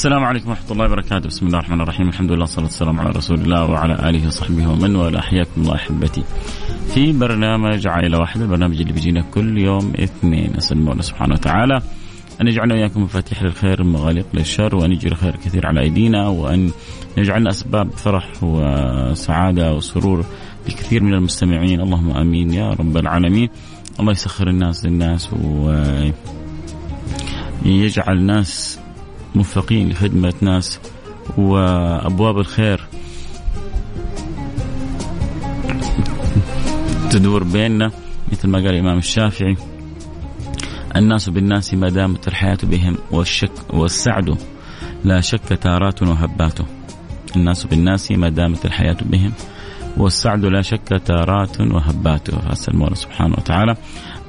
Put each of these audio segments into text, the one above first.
السلام عليكم ورحمة الله وبركاته، بسم الله الرحمن الرحيم، الحمد لله والصلاة والسلام على رسول الله وعلى آله وصحبه ومن والاه، حياكم الله أحبتي. في برنامج عائلة واحدة، البرنامج اللي بيجينا كل يوم اثنين، أسأل المولى سبحانه وتعالى أن يجعلنا وإياكم مفاتيح للخير مغاليق للشر وأن يجري الخير كثير على أيدينا وأن يجعلنا أسباب فرح وسعادة وسرور لكثير من المستمعين، اللهم آمين يا رب العالمين. الله يسخر الناس للناس ويجعل الناس موفقين لخدمة ناس وأبواب الخير تدور بيننا مثل ما قال الإمام الشافعي. الناس بالناس ما دامت الحياة بهم والشك والسعد. لا شك تارات وهبات. الناس بالناس ما دامت الحياة بهم والسعد. لا شك تارات وهبات. فأسأل المولى سبحانه وتعالى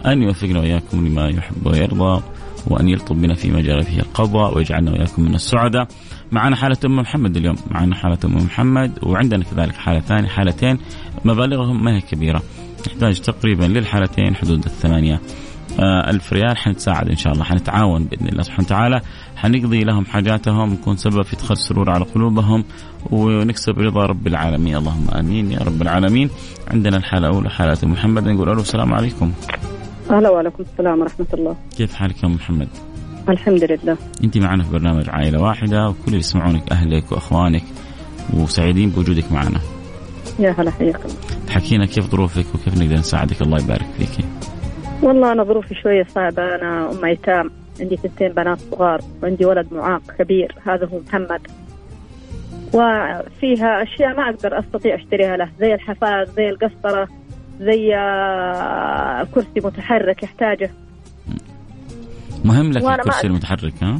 أن يوفقنا وإياكم لما يحب ويرضى. وأن يلطف بنا فيما جرى فيه القضاء ويجعلنا وإياكم من السعداء. معنا حالة أم محمد اليوم. معنا حالة أم محمد وعندنا كذلك حالة ثانية حالتين مبالغهم ما هي كبيرة. نحتاج تقريبا للحالتين حدود الثمانية. آه ألف ريال حنتساعد إن شاء الله حنتعاون بإذن الله سبحانه وتعالى حنقضي لهم حاجاتهم نكون سبب في إدخال السرور على قلوبهم ونكسب رضا رب العالمين. اللهم آمين يا رب العالمين. عندنا الحالة الأولى حالة محمد نقول ألو السلام عليكم. أهلا وعليكم السلام ورحمة الله كيف حالك يا أم محمد؟ الحمد لله أنت معنا في برنامج عائلة واحدة وكل اللي يسمعونك أهلك وأخوانك وسعيدين بوجودك معنا. يا هلا حياك الله. تحكينا كيف ظروفك وكيف نقدر نساعدك الله يبارك فيك. والله أنا ظروفي شوية صعبة أنا ام أيتام عندي ثنتين بنات صغار وعندي ولد معاق كبير هذا هو محمد. وفيها أشياء ما أقدر أستطيع أشتريها له زي الحفاظ زي القسطرة زي آه، كرسي متحرك يحتاجه. مهم لك الكرسي المتحرك ها؟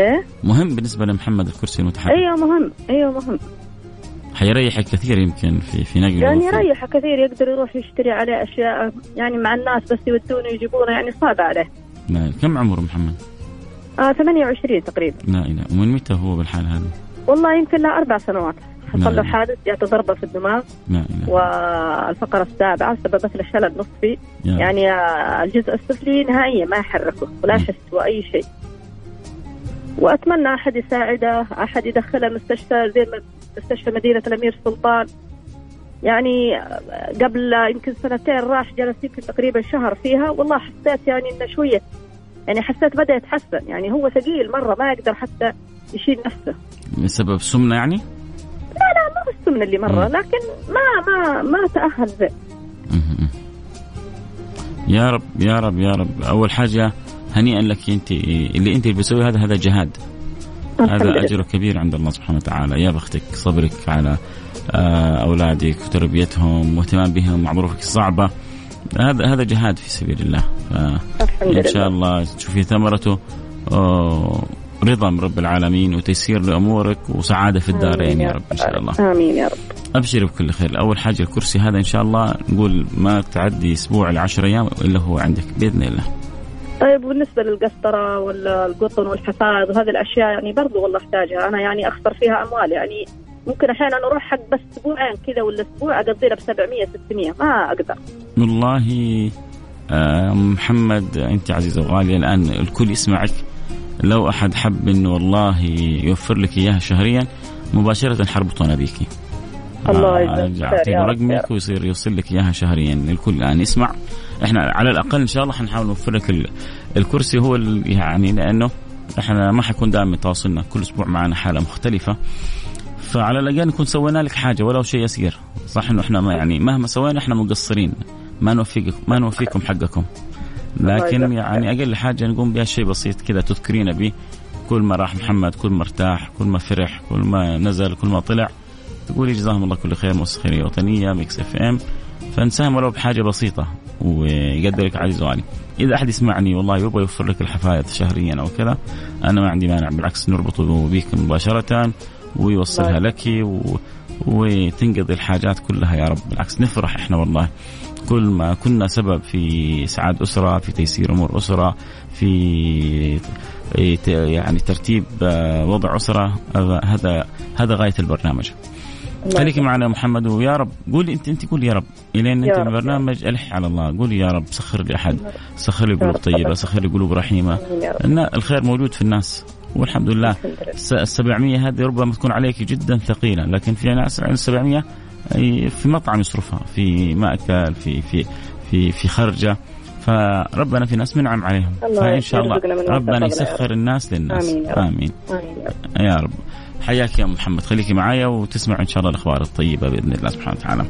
إيه؟ مهم بالنسبة لمحمد الكرسي المتحرك. أيوه مهم. أيوه مهم. حيريحك كثير يمكن في في نقله يعني يريحه كثير يقدر يروح يشتري عليه أشياء يعني مع الناس بس يودونه يجيبونه يعني صعب عليه. لا كم عمره محمد؟ آه 28 تقريبا. لا إله. ومن متى هو بالحال هذا؟ والله يمكن له أربع سنوات. حصل له حادث جاته ضربة في الدماغ لا والفقرة السابعة سببت له شلل نصفي. يعني الجزء السفلي نهائيا ما يحركه ولا يحس وأي شيء. وأتمنى أحد يساعده أحد يدخله مستشفى زي مستشفى مدينة الأمير سلطان. يعني قبل يمكن سنتين راح جلس يمكن تقريبا شهر فيها. والله حسيت يعني إنه شوية يعني حسيت بدا يتحسن يعني هو ثقيل مرة ما يقدر حتى يشيل نفسه. بسبب سمنة يعني؟ لا لا ما هو السمنه اللي مرة لكن ما ما ما تأهل زين يا رب يا رب يا رب. أول حاجة هنيئا لك أنت اللي أنت اللي بتسوي هذا هذا جهاد. هذا أجر كبير عند الله سبحانه وتعالى. يا بختك صبرك على أولادك وتربيتهم واهتمام بهم مع ظروفك الصعبة. هذا هذا جهاد في سبيل الله. إن شاء الله تشوفي ثمرته. رضا من رب العالمين وتيسير لأمورك وسعادة في الدارين يا رب إن شاء الله. آمين يا رب. ابشري بكل خير، أول حاجة الكرسي هذا إن شاء الله نقول ما تعدي أسبوع ل 10 أيام إلا هو عندك بإذن الله. طيب بالنسبة للقسطرة والقطن والحفاظ وهذه الأشياء يعني برضو والله أحتاجها، أنا يعني أخسر فيها أموال يعني ممكن أحيانا أروح حق بس أسبوعين كذا ولا أسبوع أقضي له ب 700 600 ما أقدر. والله آه محمد أنت عزيزه وغاليه الآن الكل يسمعك لو أحد حب انه والله يوفر لك إياها شهريا مباشرة حربط أنا بيكي الله يجزاك اعطيه رقمك ويصير يوصل لك إياها شهريا. الكل الان يسمع. إحنا على الأقل إن شاء الله حنحاول نوفر لك الكرسي هو يعني لأنه إحنا ما حيكون دائما تواصلنا كل أسبوع معنا حالة مختلفة. فعلى الأقل نكون سوينا لك حاجة ولو شيء يسير. صح إنه إحنا ما يعني مهما سوينا إحنا مقصرين. ما نوفيكم ما نوفيكم حقكم. لكن يعني أقل حاجة نقوم بها شيء بسيط كذا تذكرينا به كل ما راح محمد كل ما ارتاح كل ما فرح كل ما نزل كل ما طلع تقولي جزاهم الله كل خير مؤسسه خيريه وطنيه Mix FM. فنساهم ولو بحاجة بسيطة ويقدرك عزيز وغالي إذا أحد يسمعني والله يبغى يوفر لك الحفاظات شهريا أو كذا أنا ما عندي مانع بالعكس نربطه بك مباشرة ويوصلها لك و... وتنقضي الحاجات كلها يا رب. بالعكس نفرح إحنا والله. كل ما كنا سبب في إسعاد أسرة في تيسير أمور أسرة في يعني ترتيب آه، وضع أسرة هذا هذا غاية البرنامج. خليكي معنا محمد ويا رب قولي أنت أنت قولي يا رب. إلين أنت البرنامج ألح على الله. قولي يا رب سخر لي أحد. سخر لي قلوب طيبة سخر لي قلوب رحيمة. إن الخير موجود في الناس. والحمد لله. ال 700 هذه ربما تكون عليك جدا ثقيله لكن في ناس ال 700 في مطعم يصرفها في مأكل في في في في خرجة. فربنا في ناس منعم عليهم. فإن شاء الله ربنا يسخر الناس للناس. آمين يا رب, آمين. آمين يا رب. حياك يا محمد. خليكي معايا وتسمع إن شاء الله الأخبار الطيبة بإذن الله سبحانه وتعالى.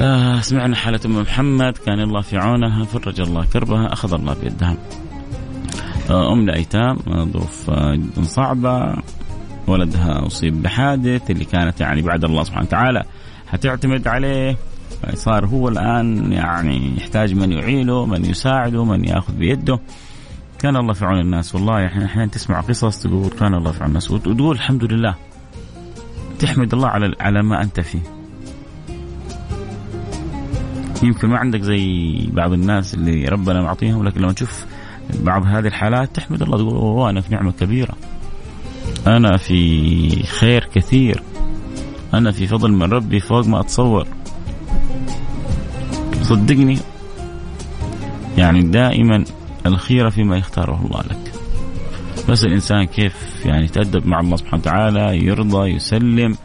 آه سمعنا حالة أم محمد. كان الله في عونها فرج الله كربها أخذ الله بيدها. آه أم لأيتام ظروف آه جدا صعبة. ولدها أصيب بحادث اللي كانت يعني بعد الله سبحانه وتعالى حتعتمد عليه صار هو الآن يعني يحتاج من يعينه من يساعده من يأخذ بيده كان الله في عون الناس والله إحنا أحيانا تسمع قصص تقول كان الله في عون الناس وتقول الحمد لله تحمد الله على على ما انت فيه يمكن ما عندك زي بعض الناس اللي ربنا معطيهم لكن لما تشوف بعض هذه الحالات تحمد الله تقول أنا في نعمه كبيره أنا في خير كثير. أنا في فضل من ربي فوق ما أتصور. صدقني. يعني دائما الخيرة فيما يختاره الله لك. بس الإنسان كيف يعني يتأدب مع الله سبحانه وتعالى يرضى يسلم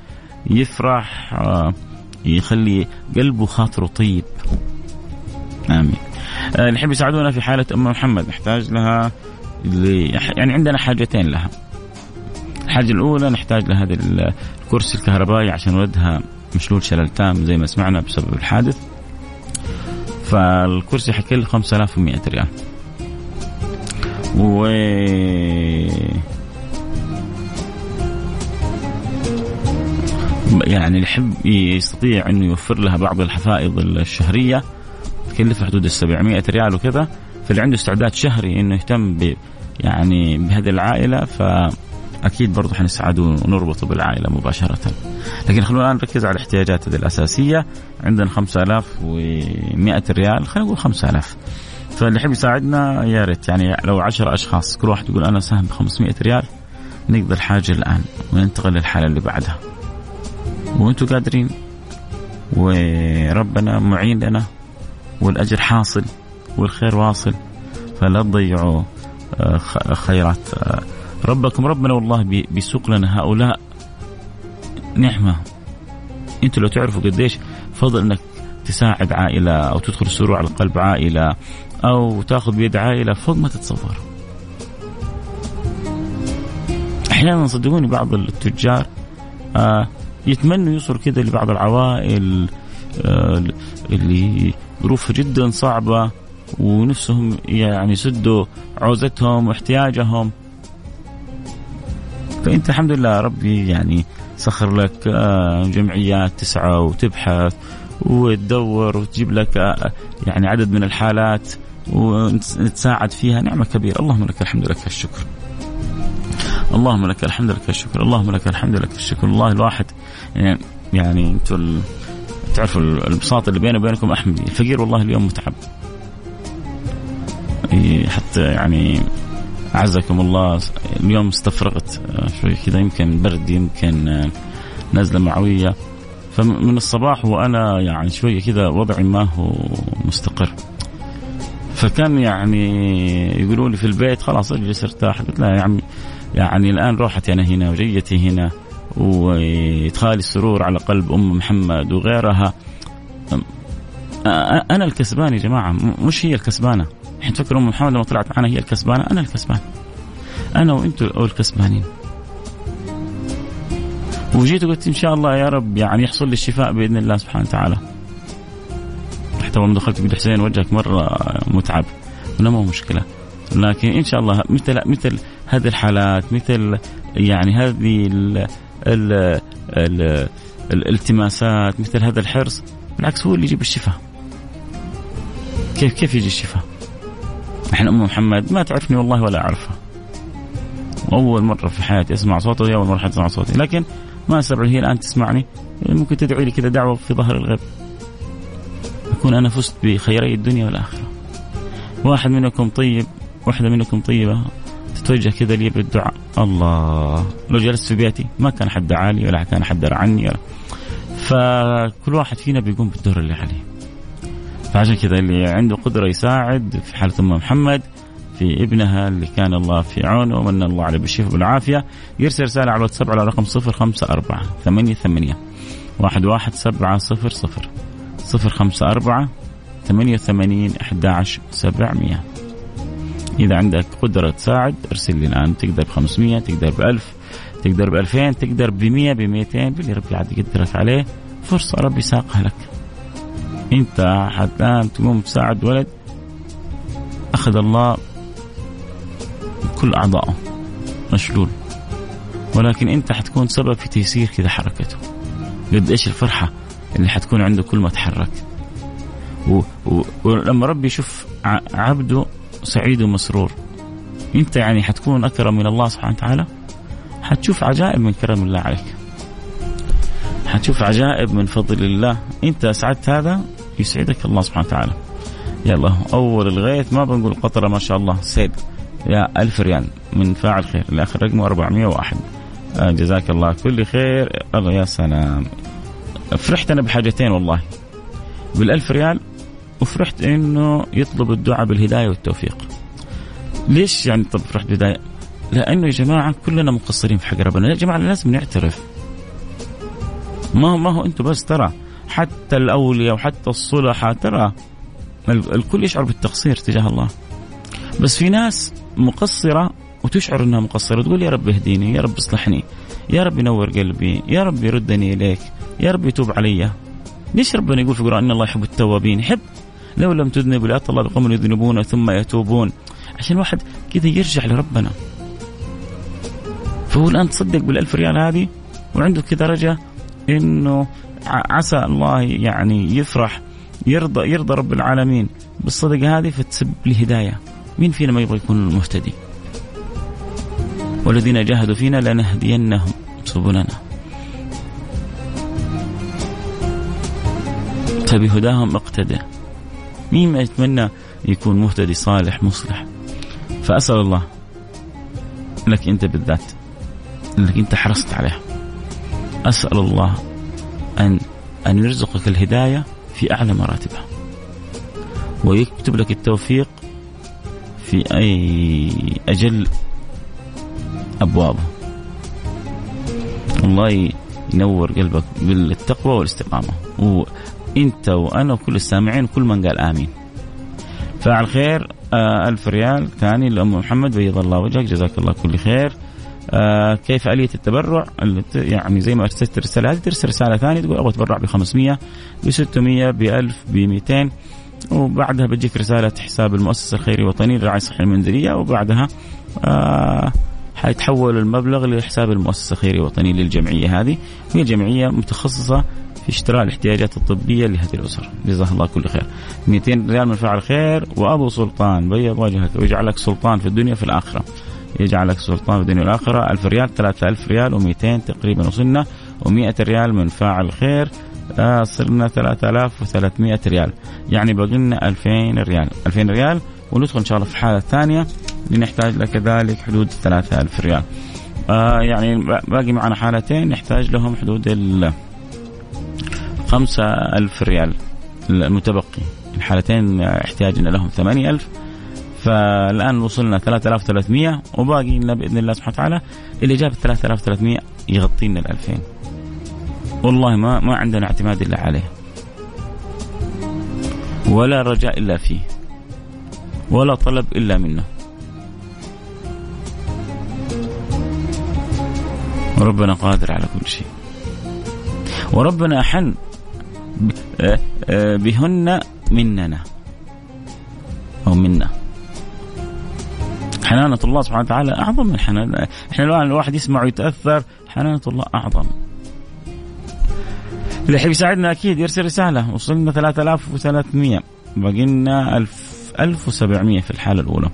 يفرح آه، يخلي قلبه خاطره طيب. آمين. اللي يحب يساعدونا في حالة أم محمد نحتاج لها يعني عندنا حاجتين لها. الحاجة الأولى نحتاج لهذا الكرسي الكهربائي عشان ولدها مشلول شلل تام زي ما سمعنا بسبب الحادث. فالكرسي حيكلف 5100 ريال. و يعني اللي يحب يستطيع إنه يوفر لها بعض الحفائض الشهرية تكلف حدود ال 700 ريال وكذا. فاللي عنده استعداد شهري إنه يهتم ب يعني بهذه العائلة فاكيد برضه حنسعد ونربطه بالعائلة مباشرة. لكن خلونا الآن نركز على الاحتياجات اللي الأساسية عندنا 5100 ريال خلينا نقول 5000 فاللي يحب يساعدنا يا ريت يعني لو 10 أشخاص كل واحد يقول أنا ساهم ب 500 ريال نقضي الحاجة الآن وننتقل للحالة اللي بعدها. وأنتم قادرين وربنا معين لنا والأجر حاصل والخير واصل فلا تضيعوا آه، خيرات آه، ربكم ربنا والله بيسوق لنا هؤلاء. نعمة. أنتم لو تعرفوا قديش فضل انك تساعد عائلة أو تدخل سرور على قلب عائلة أو تاخذ بيد عائلة فوق ما تتصور. أحيانا صدقوني بعض التجار آه يتمنوا يوصلوا كذا لبعض العوائل آه اللي ظروفها جدا صعبة ونفسهم يعني يسدوا عوزتهم واحتياجهم. فأنت الحمد لله ربي يعني سخر لك آه، جمعيات تسعى وتبحث وتدور وتجيب لك آه، يعني عدد من الحالات ونتساعد فيها نعمة كبيرة. اللهم لك الحمد لك الشكر. اللهم لك الحمد لك الشكر. اللهم لك الحمد لك الشكر. الله الواحد يعني, يعني أنتم تعرفوا البساط اللي بيني وبينكم أحمدي. الفقير والله اليوم متعب. حتى يعني أعزكم الله. اليوم استفرغت شوي كذا يمكن برد يمكن نزلة معوية. فمن الصباح وأنا يعني شوية كذا وضعي ما هو مستقر. فكان يعني يقولوا لي في البيت خلاص اجلس ارتاح. قلت لا يا عمي يعني الآن روحتي أنا هنا وجيتي هنا وادخال السرور على قلب أم محمد وغيرها. أنا الكسبان يا جماعة مش هي الكسبانة. إحنا تفكر ام محمد لما طلعت معنا هي الكسبانة أنا الكسبان. أنا وأنتم الكسبانين. وجيت وقلت إن شاء الله يا رب يعني يحصل لي الشفاء بإذن الله سبحانه وتعالى. حتى لما دخلت قلت حسين وجهك مرة متعب. لا مو مشكلة. لكن إن شاء الله مثل مثل هذه الحالات مثل يعني هذه ال ال ال الالتماسات مثل هذا الحرص بالعكس هو اللي يجيب الشفاء. كيف كيف يجي الشفاء؟ إحنا أم محمد ما تعرفني والله ولا أعرفها. أول مرة في حياتي أسمع صوتها وهي أول مرة تسمع صوتي. لكن ما استبعد هي الان تسمعني. ممكن تدعي لي كذا دعوة في ظهر الغيب. أكون أنا فزت بخيري الدنيا والآخرة. واحد منكم طيب واحدة منكم طيبة. تتوجه كذا لي بالدعاء. الله. لو جلست في بيتي ما كان حد دعالي ولا كان حد درى عني ولا. فكل واحد فينا بيقوم بالدور اللي عليه. فعشان كذا اللي عنده قدرة يساعد في حالة أم محمد في ابنها اللي كان الله في عونه ومن الله عليه بالشفاء والعافية يرسل رسالة على الواتساب على رقم صفر خمسة أربعة ثمانية ثمانية واحد واحد سبعة صفر صفر صفر خمسة أربعة ثمانية وثمانين أحد عشر سبعمية. إذا عندك قدرة تساعد ارسل لي الآن تقدر ب 500 تقدر ب 1000 تقدر ب 2000 تقدر ب 100 ب 200 باللي ربي عاد يقدرك عليه فرصة ربي ساقها لك. أنت الآن تقوم تساعد ولد أخذ الله كل أعضائه مشلول. ولكن أنت حتكون سبب في تيسير كذا حركته. قد إيش الفرحة اللي حتكون عنده كل ما تحرك. و... و... ولما ربي يشوف عبده سعيد ومسرور. انت يعني حتكون أكرم من الله سبحانه وتعالى؟ حتشوف عجائب من كرم الله عليك. حتشوف عجائب من فضل الله. انت اسعدت هذا؟ يسعدك الله سبحانه وتعالى. يلا أول الغيث ما بنقول قطره ما شاء الله سيد. يا ألف ريال من فاعل خير. الآخر رقمه 401 آه جزاك الله كل خير. الله يا سلام. فرحت أنا بحاجتين والله. بالألف ريال وفرحت إنه يطلب الدعاء بالهداية والتوفيق. ليش يعني طب فرحت بالهدايه؟ لأنه يا جماعة كلنا مقصرين في حق ربنا، يا جماعة لازم نعترف. ما هو ما هو أنتم بس ترى حتى الأولياء وحتى الصلحاء ترى الكل يشعر بالتقصير تجاه الله. بس في ناس مقصرة وتشعر إنها مقصرة تقول يا رب اهديني، يا رب اصلحني، يا رب ينور قلبي، يا رب يردني إليك، يا رب يتوب علي. ليش ربنا يقول في القرآن إن الله يحب التوابين؟ يحب لو لم تذنبوا لأتى الله بقوم يذنبون ثم يتوبون عشان الواحد كذا يرجع لربنا فهو الآن تصدق بالألف ريال هذه وعنده كذا رجاء إنه عسى الله يعني يفرح يرضى يرضى رب العالمين. بالصدقة هذه فتسبب لي هداية مين فينا ما يبغى يكون المهتدي والذين جاهدوا فينا لنهدينهم سبلنا. فبهداهم اقتدى. مين ما يتمنى يكون مهتدي صالح مصلح. فأسأل الله لك أنت بالذات أنك أنت حرصت عليها أسأل الله أن أن يرزقك الهداية في أعلى مراتبها. ويكتب لك التوفيق في أي أجل أبوابه. الله ينور قلبك بالتقوى والاستقامة. انت وأنا وكل السامعين وكل من قال آمين. فعل خير آه ألف ريال. ثاني لأم محمد بيض الله وجهك. جزاك الله كل خير. آه كيف آلية التبرع؟ يعني زي ما أرسلت الرسالة هذه ترسل رسالة ثانية تقول أبغى أتبرع ب 500 ب 600 ب 1000 ب 200 وبعدها بتجيك رسالة حساب المؤسسة الخيرية الوطنية للرعاية الصحية المنزلية وبعدها آه حيتحول المبلغ لحساب المؤسسة الخيرية الوطنية للجمعية هذه. وهي جمعية متخصصة في شراء الاحتياجات الطبية لهذه الأسر. جزاه الله كل خير. 200 ريال من فعل خير. وأبو سلطان بيض وجهك ويجعلك سلطان في الدنيا في الآخرة. يجعلك سلطان في الدنيا والآخرة. 1000 ريال 3000 ريال و200 تقريبا وصلنا و100 ريال من فاعل الخير آه، ثلاثة صرنا 3300 ريال. يعني بقلنا ألفين 2000 ريال. 2000 ريال وندخل إن شاء الله في حالة ثانية لنحتاج كذلك حدود 3000 ريال. آه، يعني باقي معنا حالتين نحتاج لهم حدود ال 5000 ريال المتبقي. الحالتين آه، احتياجنا لهم 8000 فالآن وصلنا 3300 وباقي لنا بإذن الله سبحانه وتعالى. اللي جاب 3300 يغطي لنا ال 2000 والله ما ما عندنا اعتماد إلا عليه. ولا رجاء إلا فيه. ولا طلب إلا منه. ربنا قادر على كل شيء. وربنا احل آه، آه، بهن مننا. أو منا. حنانة الله سبحانه وتعالى أعظم من حنان إحنا الآن الواحد يسمع ويتأثر حنانة الله أعظم. اللي يحب يساعدنا أكيد يرسل رسالة. وصلنا 3300 باقي لنا 1000 1700 في الحالة الأولى.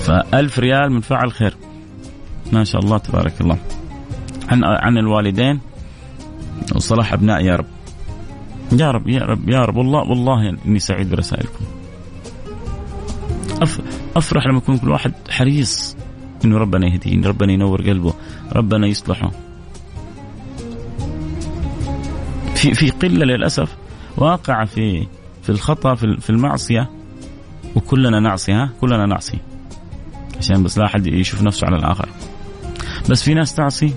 فألف ريال من فعل خير. ما شاء الله تبارك الله. عن عن الوالدين. وصلاح أبناء يا رب. يا رب يا رب يا رب. والله والله إني سعيد برسائلكم. أفرح لما يكون كل واحد حريص إنه ربنا يهديه ربنا ينور قلبه ربنا يصلحه. في في قلة للأسف واقعة في في الخطأ في في المعصية وكلنا نعصي ها؟ كلنا نعصي. عشان بس لا أحد يشوف نفسه على الآخر. بس في ناس تعصي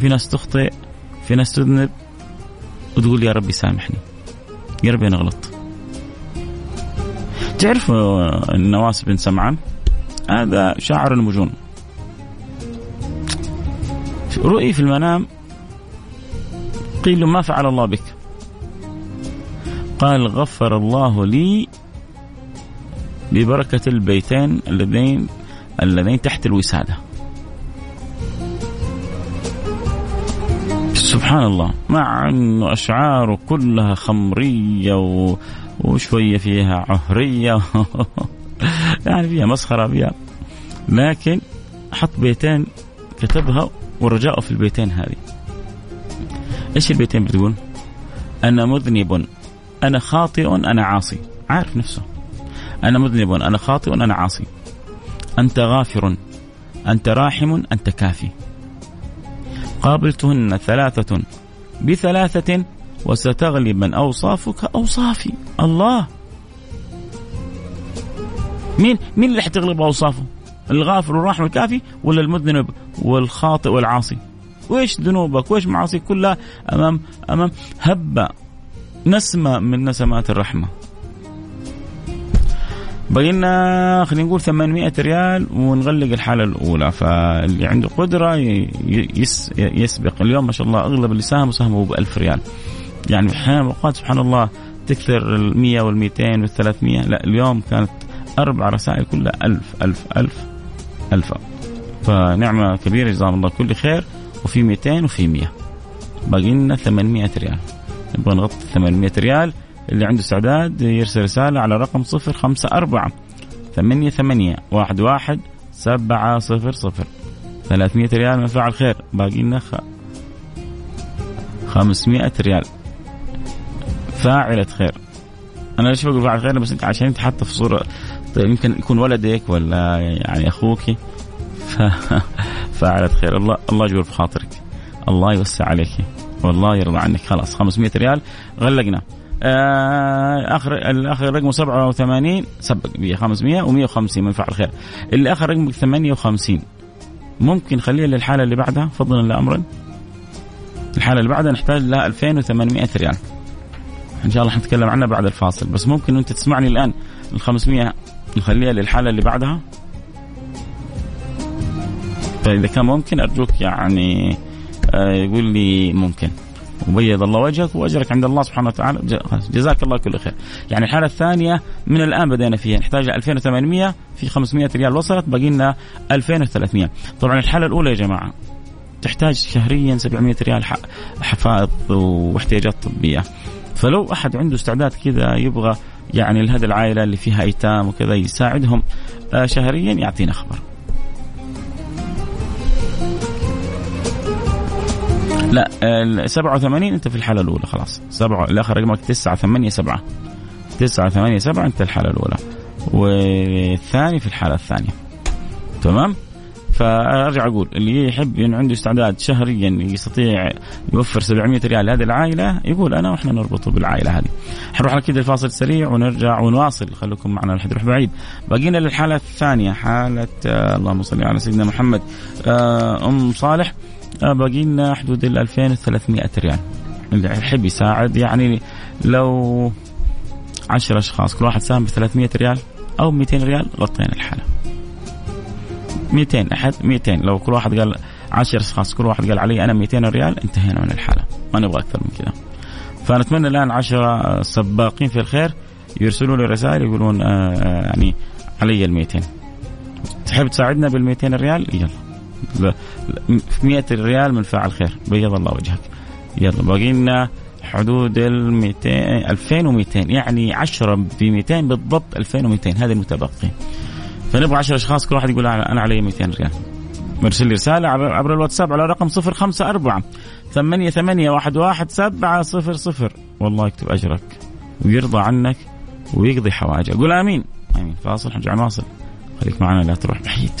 في ناس تخطئ في ناس تذنب وتقول يا ربي سامحني. يا ربي أنا غلطت. تعرف النواس بن سمعان؟ هذا شاعر المجون. رؤي في المنام قيل ما فعل الله بك؟ قال غفر الله لي ببركة البيتين اللذين اللذين تحت الوسادة. سبحان الله. مع انه اشعاره كلها خمرية و... وشوية فيها عهرية. يعني فيها مسخرة فيها. لكن حط بيتين كتبها ورجاءه في البيتين هذه. إيش البيتين بتقول؟ أنا مذنب أنا خاطئ أنا عاصي. عارف نفسه. أنا مذنب أنا خاطئ أنا عاصي. أنت غافر أنت راحم أنت كافي. قابلتهن ثلاثة. بثلاثة وستغلبن أوصافك أوصافي. الله. مين مين اللي حتغلب أوصافه؟ الغافر والراحم الكافي ولا المذنب والخاطئ والعاصي؟ وإيش ذنوبك؟ وإيش معاصيك؟ كلها أمام أمام هبة نسمة من نسمات الرحمة. باقي لنا خلينا نقول 800 ريال ونغلق الحالة الأولى. فاللي عنده قدرة يس يسبق. اليوم ما شاء الله أغلب اللي ساهموا ساهموا ب 1000 ريال. يعني أحيانا اوقات سبحان الله تكثر ال 100 وال 200 وال 300 لا اليوم كانت أربع رسائل كلها 1000 1000 1000 1000 فنعمة كبيرة جزاهم الله كل خير. وفي 200 وفي 100 باقي لنا 800 ريال. نبغى نغطي 800 ريال. اللي عنده استعداد يرسل رسالة على رقم صفر خمسة أربعة ثمانية ثمانية واحد واحد سبعة صفر صفر. ثلاثمية ريال من فعل خير. باقي لنا خ... خمسمائة ريال. فاعلة خير. أنا ليش بقول فاعل خير؟ بس أنت عشان أنت حاطة في صورة. طيب يمكن يكون ولدك ولا يعني أخوك ف... فاعلة خير. الله الله يجبر بخاطرك. الله يوسع عليك. والله يرضى عنك. خلاص 500 ريال غلقنا. آه، اخر الآخر رقمه 87 سبق ب 500 و150 من فعل خير. اللي اخر رقمه 58 ممكن خليها للحالة اللي بعدها فضلا لا امرا. الحالة اللي بعدها نحتاج لها 2800 ريال. إن شاء الله حنتكلم عنها بعد الفاصل بس ممكن أنت تسمعني الآن ال 500 نخليها للحالة اللي بعدها فاذا كان ممكن أرجوك يعني آه، يقول لي ممكن وبيض الله وجهك وأجرك عند الله سبحانه وتعالى جزاك الله كل خير. يعني الحالة الثانية من الآن بدينا فيها نحتاج 2800 في 500 ريال وصلت باقي لنا 2300. طبعا الحالة الأولى يا جماعة تحتاج شهريا 700 ريال حفائض واحتياجات طبية. فلو أحد عنده استعداد كذا يبغى يعني لهذه العائلة اللي فيها أيتام وكذا يساعدهم آه، شهريا يعطينا خبر. لا ال 87 أنت في الحالة الأولى خلاص. سبعة الآخر رقمك 9 8 7 9 8 7 أنت الحالة الأولى. والثاني في الحالة الثانية. تمام؟ فأرجع أقول اللي يحب انه عنده استعداد شهريا يستطيع يوفر 700 ريال لهذه العائلة يقول أنا وإحنا نربطه بالعائلة هذه. حنروح على كذا الفاصل سريع ونرجع ونواصل خليكم معنا لا يروح بعيد. باقينا للحالة الثانية حالة آه اللهم صل على سيدنا محمد آه أم صالح آه، باقي لنا حدود ال 2300 ريال اللي يحب يساعد يعني لو 10 أشخاص كل واحد ساهم ب 300 ريال أو 200 ريال غطينا الحالة 200 أحد 200 لو كل واحد قال 10 أشخاص كل واحد قال علي أنا 200 ريال انتهينا من الحالة. ما نبغى أكثر من كذا. فنتمنى الآن عشرة سباقين في الخير يرسلوا لي رسائل يقولون آه يعني علي ال 200 تحب تساعدنا بال 200 ريال؟ يلا. 100 ريال من فاعل خير. بيض الله وجهك. يلا باقي لنا حدود ال 200 2200 يعني 10 في 200 بالضبط 2200 هذه المتبقين. فنبغى 10 أشخاص كل واحد يقول أنا علي 200 ريال. مرسل لي رسالة عبر الواتساب على رقم صفر خمسة أربعة ثمانية ثمانية واحد واحد سبعة صفر صفر. والله يكتب أجرك ويرضى عنك ويقضي حوائجك قول آمين. آمين. فاصل حنرجع نواصل خليك معنا لا تروح بعيد.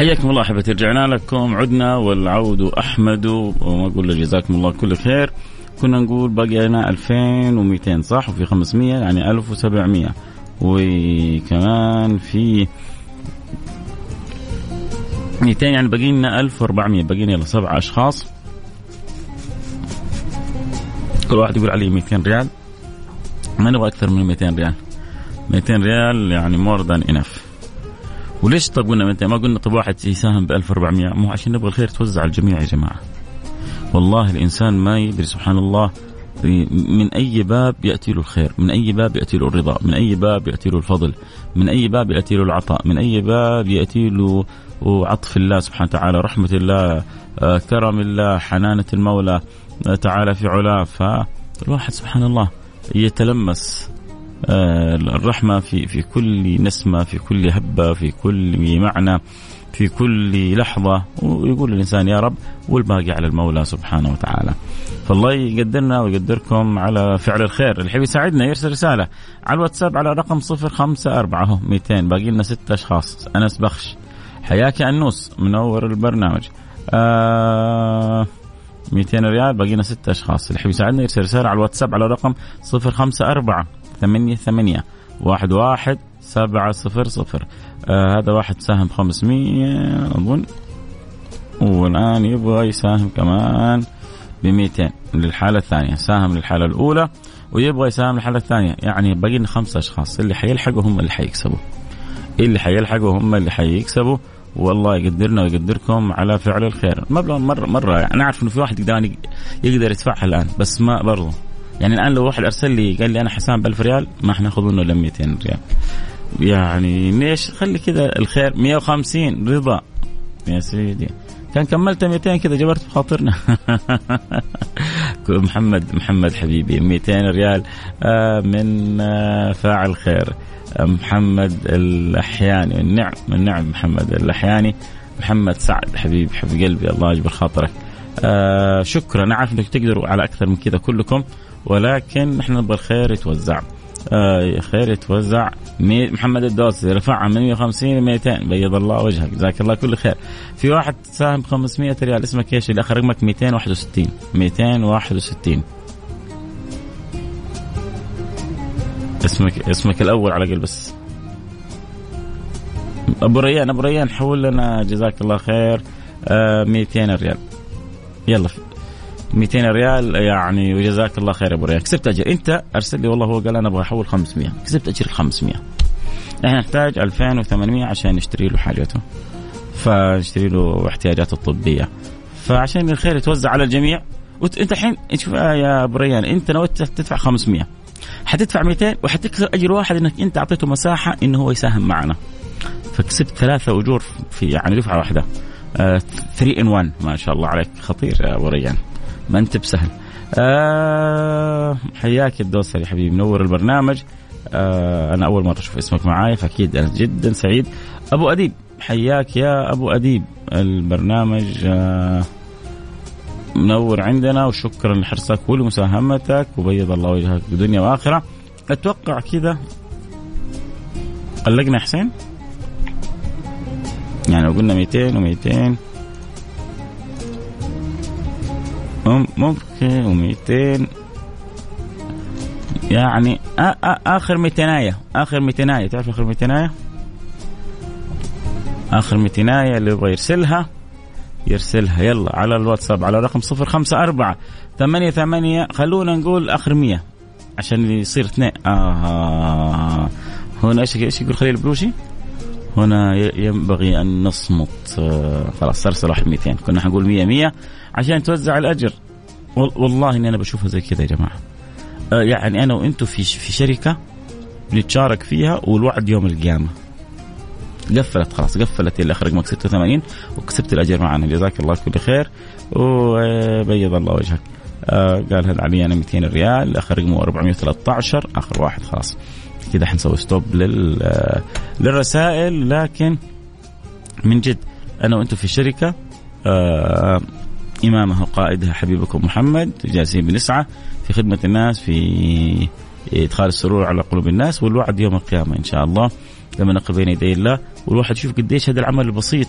حياكم الله أحبتي رجعنا لكم. عدنا والعود أحمد وما أقول جزاكم الله كل خير. كنا نقول باقي لنا 2200 صح؟ وفي 500 يعني 1700 وكمان في 200 يعني باقي لنا 1400 باقي لنا سبع أشخاص. كل واحد يقول علي 200 ريال. ما نبغى أكثر من 200 ريال. 200 ريال يعني more than enough وليش طب قلنا ما قلنا طب واحد يساهم ب 1400 مو عشان نبغى الخير توزع على الجميع يا جماعة. والله الإنسان ما يدري سبحان الله من أي باب يأتي له الخير، من أي باب يأتي له الرضا، من أي باب يأتي له الفضل، من أي باب يأتي له العطاء، من أي باب يأتي له عطف الله سبحانه وتعالى، رحمة الله، آه، كرم الله، حنانة المولى آه، تعالى في علاه، فالواحد سبحان الله يتلمس. آه، الرحمة في في كل نسمة في كل هبة في كل معنى في كل لحظة. ويقول الإنسان يا رب والباقي على المولى سبحانه وتعالى. فالله يقدرنا ويقدركم على فعل الخير. اللي يحب يساعدنا يرسل رسالة على الواتساب على رقم صفر خمسة أربعة. هو 200 باقي لنا ستة أشخاص. أنس بخش. حياك أنوس. منور البرنامج. آه 200 ريال. باقي لنا ستة أشخاص. اللي يحب يساعدنا يرسل رسالة على الواتساب على رقم صفر خمسة أربعة. ثمانية ثمانية واحد واحد سبعة صفر صفر. آه هذا واحد ساهم خمسمية أظن. والآن يبغى يساهم كمان بميتين للحالة الثانية. ساهم للحالة الأولى ويبغى يساهم للحالة الثانية. يعني باقي خمسة أشخاص اللي حيلحقوا هم اللي حيكسبوا. اللي حيلحقوا هم اللي حيكسبوا. والله يقدرنا ويقدركم على فعل الخير. المبلغ مرة مرة يعني أنا أعرف إنه في واحد يقدر يقدر يدفعها الآن بس ما برضه يعني الآن لو واحد أرسل لي قال لي أنا حسام ب 1000 ريال ما حناخذ منه إلا 200 ريال. يعني ليش؟ خلي كذا الخير. 150 رضا. يا سيدي. كان كملت 200 كذا جبرت بخاطرنا محمد محمد حبيبي 200 ريال آه، من آه، فاعل خير. محمد الأحياني النعم النعم محمد الأحياني. محمد سعد حبيب حبيب قلبي الله يجبر خاطرك. آه شكرا. أنا عارف إنك تقدروا على أكثر من كذا كلكم. ولكن نحن نبغى الخير يتوزع. آه خير يتوزع. محمد الدوسي رفعها من 150 ل 200 بيض الله وجهك. جزاك الله كل خير. في واحد ساهم 500 ريال. اسمك إيش؟ اللي أخر رقمك 261 261 اسمك اسمك الأول على الأقل بس. أبو ريان أبو ريان حول لنا جزاك الله خير. آه 200 ريال. يلا. 200 ريال يعني وجزاك الله خير يا أبو ريان كسبت أجر. أنت أرسل لي والله هو قال أنا أبغى أحول 500 كسبت أجر 500 إحنا نحتاج 2800 عشان نشتري له حاجته فنشتري له احتياجاته الطبية. فعشان الخير يتوزع على الجميع. وانت الحين شوف يا أبو ريان أنت نويت تدفع 500 حتدفع 200 وحتكسر أجر واحد إنك أنت أعطيته مساحة إنه هو يساهم معنا. فكسبت ثلاثة أجور في يعني دفعة واحدة. 3 ان 1 ما شاء الله عليك. خطير يا أبو ريان ما انت بسهل آه حياك الدوسري حبيبي منور البرنامج. آه أنا أول مرة أشوف اسمك معاي فأكيد أنا جدا سعيد. أبو أديب حياك يا أبو أديب. البرنامج آه، منور عندنا وشكرا لحرصك ولمساهمتك وبيض الله وجهك بدنيا واخره أتوقع كذا قلقنا حسين؟ يعني لو قلنا 200 و200 ممكن و200 يعني آخر ميتيناية. آخر ميتيناية. تعرف آخر ميتيناية؟ آخر ميتيناية اللي يبغى يرسلها يرسلها. يلا على الواتساب على رقم صفر خمسة أربعة ثمانية ثمانية. خلونا نقول آخر مية عشان يصير اثنين. آه. هنا إيش إيش يقول خليل البلوشي؟ هنا ينبغي أن نصمت. آه خلاص ارسل واحد 200 كنا حنقول 100 100 عشان توزع الأجر. والله إني أنا بشوفها زي كذا يا جماعة. آه يعني أنا وأنتم في في شركة بنتشارك فيها والوعد يوم القيامة. قفلت خلاص قفلت اللي اخرج معك 86 وكسبت الأجر معنا جزاك الله كل خير. وبيض الله وجهك. آه قال هذا علي أنا 200 ريال. آخر رقمه 413 آخر واحد خلاص. كذا حنسوي ستوب لل آه للرسائل. لكن من جد أنا وأنتم في شركة آه امامها وقائدها حبيبكم محمد جالسين بنسعى في خدمة الناس في إدخال السرور على قلوب الناس والوعد يوم القيامة إن شاء الله. لما نقف بين يدي الله والواحد يشوف قديش هذا العمل البسيط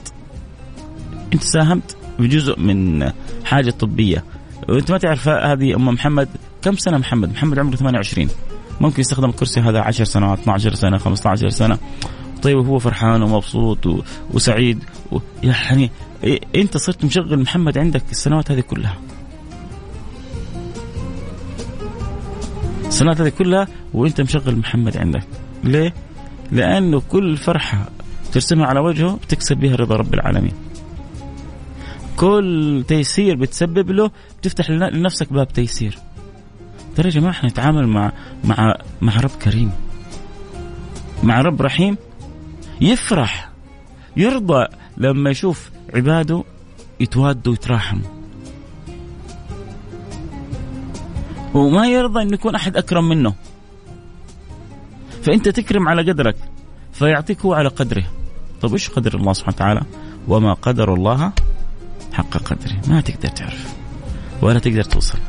أنت ساهمت بجزء من حاجة طبية. وأنت ما تعرف هذه أم محمد كم سنة محمد؟ محمد عمره 28 ممكن يستخدم الكرسي هذا 10 سنوات 12 سنة 15 سنة. طيب وهو فرحان ومبسوط و... وسعيد و... يعني إنت صرت مشغل محمد عندك السنوات هذه كلها. السنوات هذه كلها وإنت مشغل محمد عندك. ليه؟ لأنه كل فرحة ترسمها على وجهه بتكسب بها رضا رب العالمين. كل تيسير بتسبب له بتفتح لنفسك باب تيسير. ترى يا جماعة إحنا نتعامل مع مع مع رب كريم. مع رب رحيم يفرح يرضى لما يشوف عباده يتوادوا ويتراحموا. وما يرضى إنه يكون أحد أكرم منه. فأنت تكرم على قدرك فيعطيك هو على قدره. طيب إيش قدر الله سبحانه وتعالى؟ وما قدر الله حق قدره. ما تقدر تعرف ولا تقدر توصل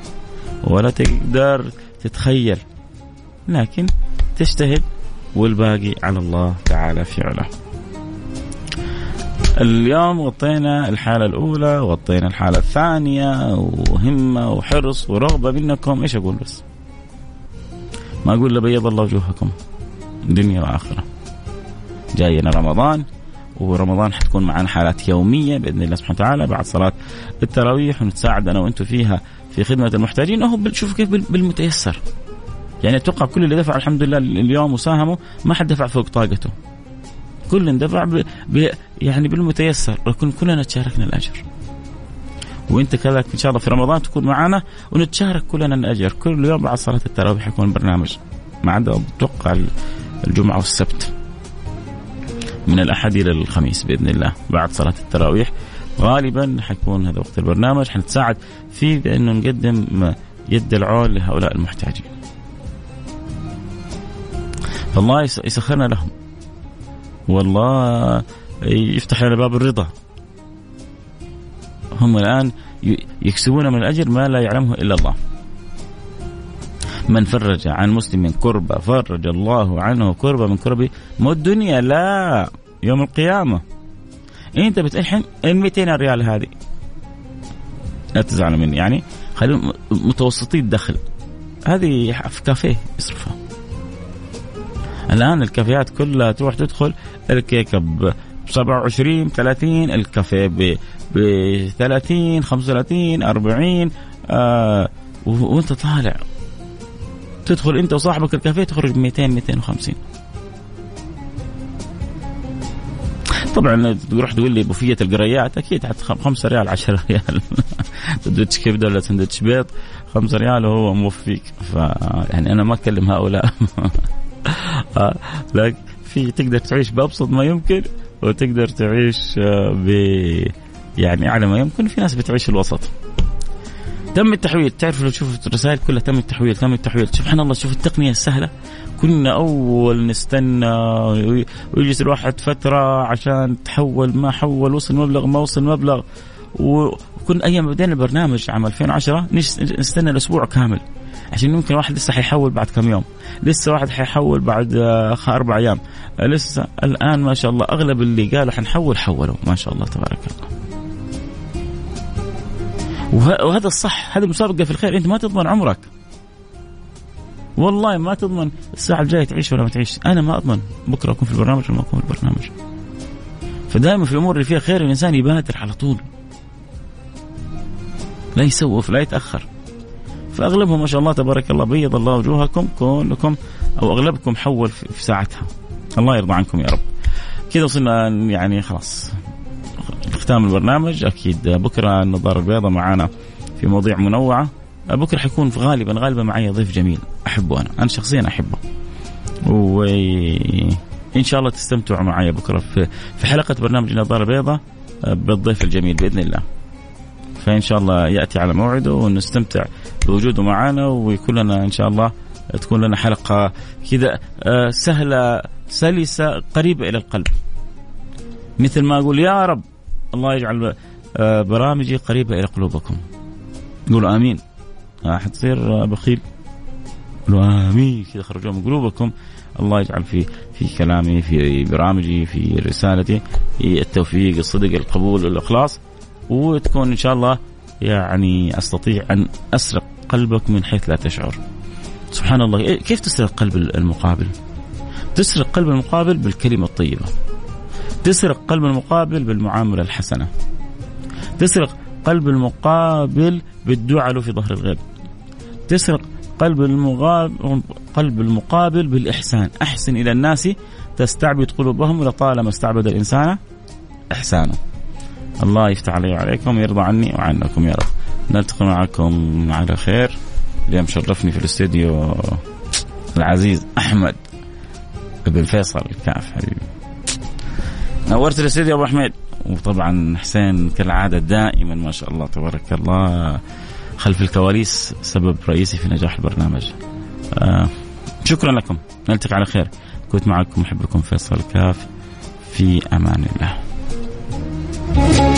ولا تقدر تتخيل. لكن تجتهد والباقي على الله تعالى فعله. اليوم غطينا الحالة الأولى وغطينا الحالة الثانية وهمة وحرص ورغبة منكم. إيش أقول بس؟ ما أقول لبيض الله وجوهكم دنيا وآخرة. جاينا رمضان ورمضان حتكون معنا حالات يومية بإذن الله سبحانه وتعالى بعد صلاة التراويح ونتساعد أنا وأنتم فيها في خدمة المحتاجين. أهو شوفوا كيف بالمتيسر. يعني أتوقع كل اللي دفع الحمد لله اليوم وساهموا ما حد دفع فوق طاقته. كل دفع ب... ب... يعني بالمتيسر لكن كلنا تشاركنا الأجر. وأنت كذلك إن شاء الله في رمضان تكون معنا ونتشارك كلنا الأجر. كل يوم بعد صلاة التراويح يكون برنامج ما عدا أتوقع الجمعة والسبت. من الاحد إلى الخميس بإذن الله بعد صلاة التراويح. غالبا حيكون هذا وقت البرنامج. حنتساعد فيه بأنه نقدم يد العون لهؤلاء المحتاجين. فالله يسخرنا لهم. والله يفتح لنا باب الرضا. هم الآن يكسبون من الأجر ما لا يعلمه إلا الله. من فرج عن مسلم كربة فرج الله عنه كربة من كرب مو الدنيا لا يوم القيامة أنت بتلحن ال 200 ريال هذه لا تزعلوا مني يعني خليهم متوسطي الدخل هذه في كافيه يصرفها الآن الكافيهات كلها تروح تدخل الكيكة ب 27 30 الكافيه ب ب 30 35 40 آه وانت طالع. تدخل انت وصاحبك الكافيه تخرج ب 200 250 طبعا تروح تقول لي بوفيه القريات أكيد حتى 5 ريال 10 ريال. سندوتش كبده ولا سندوتش بيض 5 ريال وهو موفيك. ف يعني أنا ما أكلم هؤلاء. لكن في تقدر تعيش بأبسط ما يمكن وتقدر تعيش آه، ب يعني اعلى ما يمكن. في ناس بتعيش الوسط. تم التحويل. تعرف لو تشوف الرسائل كلها تم التحويل تم التحويل. سبحان الله شوف التقنية السهلة. كنا أول نستنى ويجلس الواحد فترة عشان تحول ما حول وصل مبلغ ما وصل مبلغ. وكنا أيام بدينا البرنامج عام 2010 نستنى الأسبوع كامل. عشان ممكن واحد لسه حيحول بعد كم يوم. لسه واحد حيحول بعد آه، أربع أيام. لسه الآن ما شاء الله أغلب اللي قالوا حنحول حولوا. ما شاء الله تبارك الله. وهذا الصح. هذه مسابقة في الخير. أنت ما تضمن عمرك. والله ما تضمن الساعة الجاية تعيش ولا ما تعيش. أنا ما أضمن. بكرة أكون في البرنامج ولا ما أكون في البرنامج. فدائما في الأمور اللي فيها خير الإنسان يبادر على طول. لا يسوف لا يتأخر. فأغلبهم ما شاء الله تبارك الله بيض الله وجوهكم كلكم أو أغلبكم حول في ساعتها. الله يرضى عنكم يا رب. كذا وصلنا يعني خلاص. ختام البرنامج. أكيد بكرة النظارة البيضاء معانا في مواضيع منوعة. بكرة حيكون غالبا غالبا معي ضيف جميل. أحبه أنا. أنا شخصيا أحبه. وإن شاء الله تستمتعوا معي بكرة في حلقة برنامج النظارة البيضاء بالضيف الجميل بإذن الله. فإن شاء الله يأتي على موعده ونستمتع بوجوده معنا ويكون لنا إن شاء الله تكون لنا حلقة كذا آه، سهلة سلسة قريبة إلى القلب. مثل ما أقول يا رب الله يجعل آه، برامجي قريبة إلى قلوبكم. قولوا آمين. حتصير بخيل قولوا آمين. كذا خرجوا من قلوبكم. الله يجعل في في كلامي في برامجي في رسالتي التوفيق الصدق القبول الإخلاص. وتكون إن شاء الله يعني أستطيع أن أسرق قلبك من حيث لا تشعر. سبحان الله. إيه، كيف تسرق قلب المقابل؟ تسرق قلب المقابل بالكلمة الطيبة. تسرق قلب المقابل بالمعاملة الحسنة. تسرق قلب المقابل بالدعاء له في ظهر الغيب. تسرق قلب المقابل قلب المقابل بالإحسان. أحسن إلى الناس تستعبد قلوبهم لطالما استعبد الإنسان إحسانه. الله يفتح علي وعليكم ويرضى عني وعنكم يا رب. نلتقي معكم على خير. اليوم شرفني في الاستديو العزيز أحمد بن فيصل. الكاف حبيبي. نورت الاستديو أبو حميد وطبعا حسين كالعادة دائما ما شاء الله تبارك الله خلف الكواليس سبب رئيسي في نجاح البرنامج. آه شكرا لكم. نلتقي على خير. كنت معكم محبكم فيصل كاف. في أمان الله. Thank you.